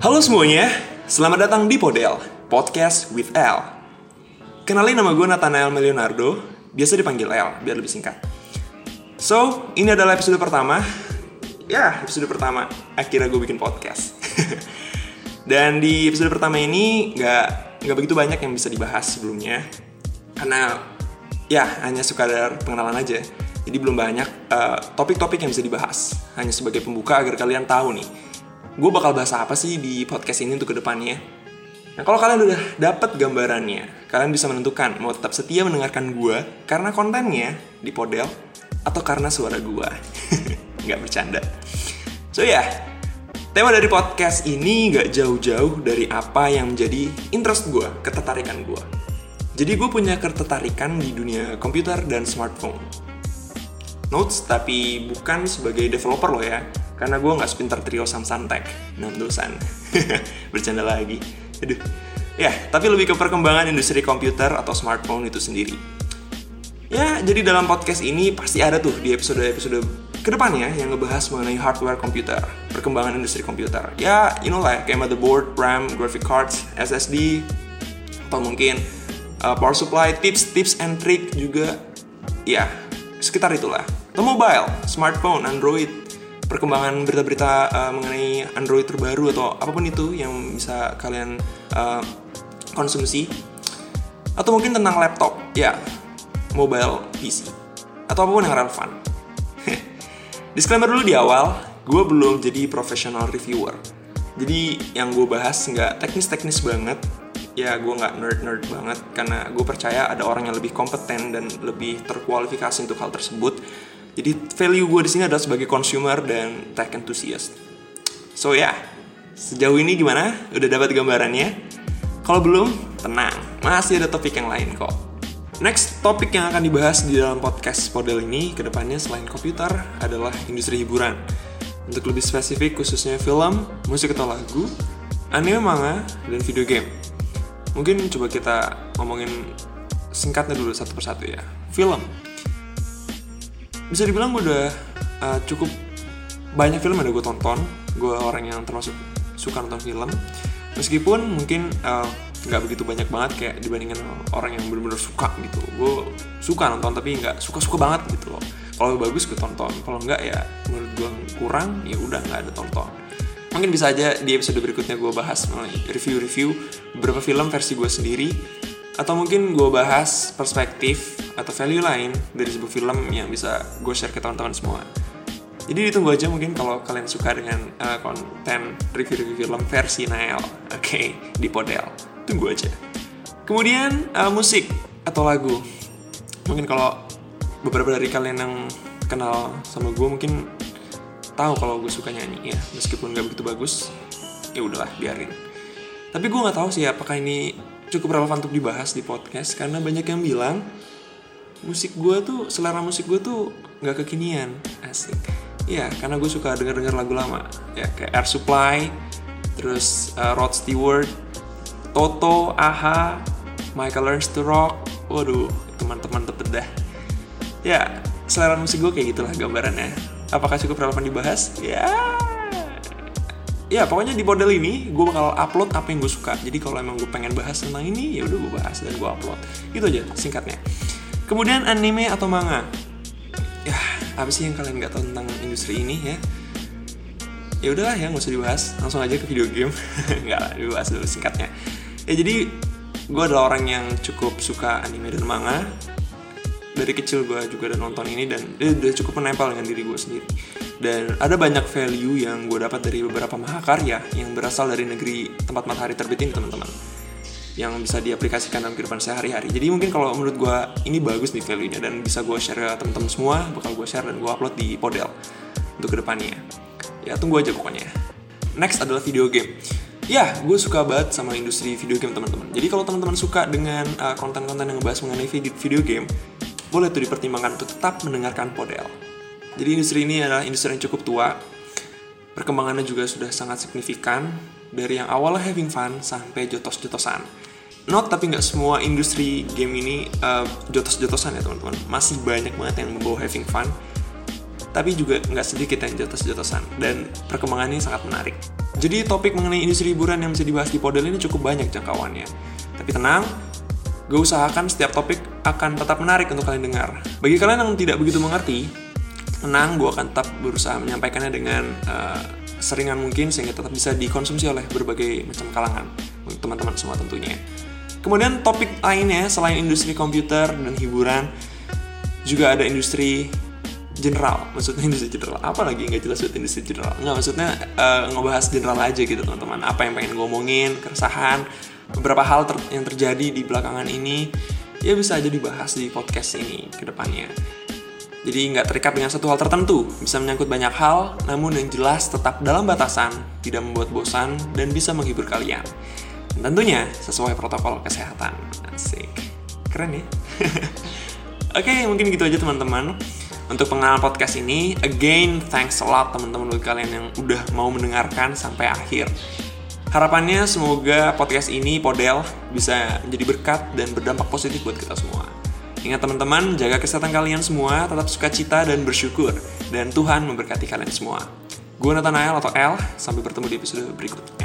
Halo semuanya, selamat datang di Podel, Podcast with L. Kenalin nama gue Nathanael Leonardo, biasa dipanggil L, biar lebih singkat. So, ini adalah episode pertama. Ya, episode pertama. Akhirnya gue bikin podcast. Dan di episode pertama ini nggak nggak begitu banyak yang bisa dibahas sebelumnya, karena ya hanya sekadar pengenalan aja. Jadi belum banyak eh, topik-topik yang bisa dibahas. Hanya sebagai pembuka agar kalian tahu nih, gue bakal bahas apa sih di podcast ini untuk ke depannya. Nah kalau kalian udah dapet gambarannya, kalian bisa menentukan mau tetap setia mendengarkan gue karena kontennya di Podel atau karena suara gue. Nggak bercanda. So ya, yeah, tema dari podcast ini nggak jauh-jauh dari apa yang menjadi interest gue, ketertarikan gue. Jadi gue punya ketertarikan di dunia komputer dan smartphone. Notes tapi bukan sebagai developer loh ya, karena gue nggak sepintar trio Tech, enam dosan. Bercanda lagi. Aduh. Ya, tapi lebih ke perkembangan industri komputer atau smartphone itu sendiri. Ya, jadi dalam podcast ini pasti ada tuh di episode-episode ke depannya yang ngebahas mengenai hardware komputer, perkembangan industri komputer. Ya, you know lah, kayak motherboard, RAM, graphic cards, SSD, atau mungkin uh, power supply, tips, tips and trick juga. Ya, sekitar itulah. Atau mobile, smartphone, Android, perkembangan berita-berita uh, mengenai Android terbaru atau apa pun itu yang bisa kalian uh, konsumsi. Atau mungkin tentang laptop, ya, mobile PC. Atau apa pun yang relevan. Disclaimer dulu di awal, gue belum jadi professional reviewer. Jadi yang gue bahas nggak teknis-teknis banget, ya gue nggak nerd-nerd banget karena gue percaya ada orang yang lebih kompeten dan lebih terkualifikasi untuk hal tersebut. Jadi value gue di sini adalah sebagai consumer dan tech enthusiast. So ya, yeah, sejauh ini gimana? Udah dapat gambarannya? Kalau belum, tenang, masih ada topik yang lain kok. Next topik yang akan dibahas di dalam podcast Podel ini ke depannya selain komputer adalah industri hiburan. Untuk lebih spesifik khususnya film, musik atau lagu, anime, manga, dan video game. Mungkin coba kita ngomongin singkatnya dulu satu persatu ya. Film. Bisa dibilang gue udah uh, cukup banyak film yang udah gue tonton. Gue orang yang termasuk suka nonton film. Meskipun mungkin uh, nggak begitu banyak banget kayak dibandingkan orang yang bener-bener suka gitu. Gue suka nonton tapi nggak suka-suka banget gitu loh. Kalau bagus gue tonton. Kalau nggak ya menurut gue kurang ya udah nggak ada tonton. Mungkin bisa aja di episode berikutnya gue bahas review-review beberapa film versi gue sendiri atau mungkin gue bahas perspektif atau value lain dari sebuah film yang bisa gue share ke teman-teman semua. Jadi ditunggu aja mungkin kalau kalian suka dengan uh, konten review-review film versi Nael oke okay, di Podel. Tunggu aja. Kemudian uh, musik atau lagu. Mungkin kalau beberapa dari kalian yang kenal sama gue mungkin tahu kalau gue suka nyanyi ya. Meskipun gak begitu bagus ya udahlah biarin. Tapi gue nggak tahu sih apakah ini cukup relevan untuk dibahas di podcast karena banyak yang bilang musik gue tuh selera musik gue tuh nggak kekinian asik ya karena gue suka denger denger lagu lama ya kayak Air Supply terus uh, Rod Stewart Toto, Aha, Michael Learns to Rock, waduh teman-teman tepedah. Ya, selera musik gue kayak gitulah gambarannya. Apakah cukup relevan dibahas? Ya, ya pokoknya di model ini gue bakal upload apa yang gue suka. Jadi kalau emang gue pengen bahas tentang ini, ya udah gue bahas dan gue upload. Itu aja singkatnya. Kemudian anime atau manga. Ya, apa sih yang kalian nggak tahu tentang industri ini ya? ya udahlah ya nggak usah dibahas langsung aja ke video game nggak dibahas dulu singkatnya ya jadi gue adalah orang yang cukup suka anime dan manga dari kecil gue juga udah nonton ini dan dia udah cukup menempel dengan diri gue sendiri. Dan ada banyak value yang gue dapat dari beberapa mahakarya yang berasal dari negeri tempat matahari terbit ini teman-teman yang bisa diaplikasikan dalam kehidupan sehari-hari. Jadi mungkin kalau menurut gue ini bagus nih value-nya dan bisa gue share ke teman-teman semua bakal gue share dan gue upload di Podel untuk ke depannya. Ya tunggu aja pokoknya. Next adalah video game. Ya gue suka banget sama industri video game teman-teman. Jadi kalau teman-teman suka dengan uh, konten-konten yang ngebahas mengenai video game boleh tuh dipertimbangkan untuk tetap mendengarkan Podel. Jadi industri ini adalah industri yang cukup tua. Perkembangannya juga sudah sangat signifikan dari yang awalnya having fun sampai jotos-jotosan. Not tapi nggak semua industri game ini uh, jotos-jotosan ya teman-teman. Masih banyak banget yang membawa having fun tapi juga nggak sedikit yang jotos-jotosan. Dan perkembangannya sangat menarik. Jadi topik mengenai industri hiburan yang bisa dibahas di Podel ini cukup banyak jangkauannya. Tapi tenang, gue usahakan setiap topik akan tetap menarik untuk kalian dengar. Bagi kalian yang tidak begitu mengerti, tenang, gue akan tetap berusaha menyampaikannya dengan uh, seringan mungkin sehingga tetap bisa dikonsumsi oleh berbagai macam kalangan untuk teman-teman semua tentunya. Kemudian topik lainnya selain industri komputer dan hiburan, juga ada industri general maksudnya industri general apa lagi nggak jelas buat industri general nggak maksudnya uh, ngebahas general aja gitu teman-teman apa yang pengen ngomongin keresahan beberapa hal ter yang terjadi di belakangan ini ya bisa aja dibahas di podcast ini ke depannya. Jadi nggak terikat dengan satu hal tertentu, bisa menyangkut banyak hal, namun yang jelas tetap dalam batasan, tidak membuat bosan, dan bisa menghibur kalian. Dan tentunya sesuai protokol kesehatan. Asik. Keren ya? Oke, mungkin gitu aja teman-teman. Untuk pengenalan podcast ini, again, thanks a lot teman-teman buat kalian yang udah mau mendengarkan sampai akhir. Harapannya semoga podcast ini Podel bisa menjadi berkat dan berdampak positif buat kita semua. Ingat teman-teman, jaga kesehatan kalian semua, tetap suka cita dan bersyukur. Dan Tuhan memberkati kalian semua. Gue Nathanael atau El, sampai bertemu di episode berikutnya.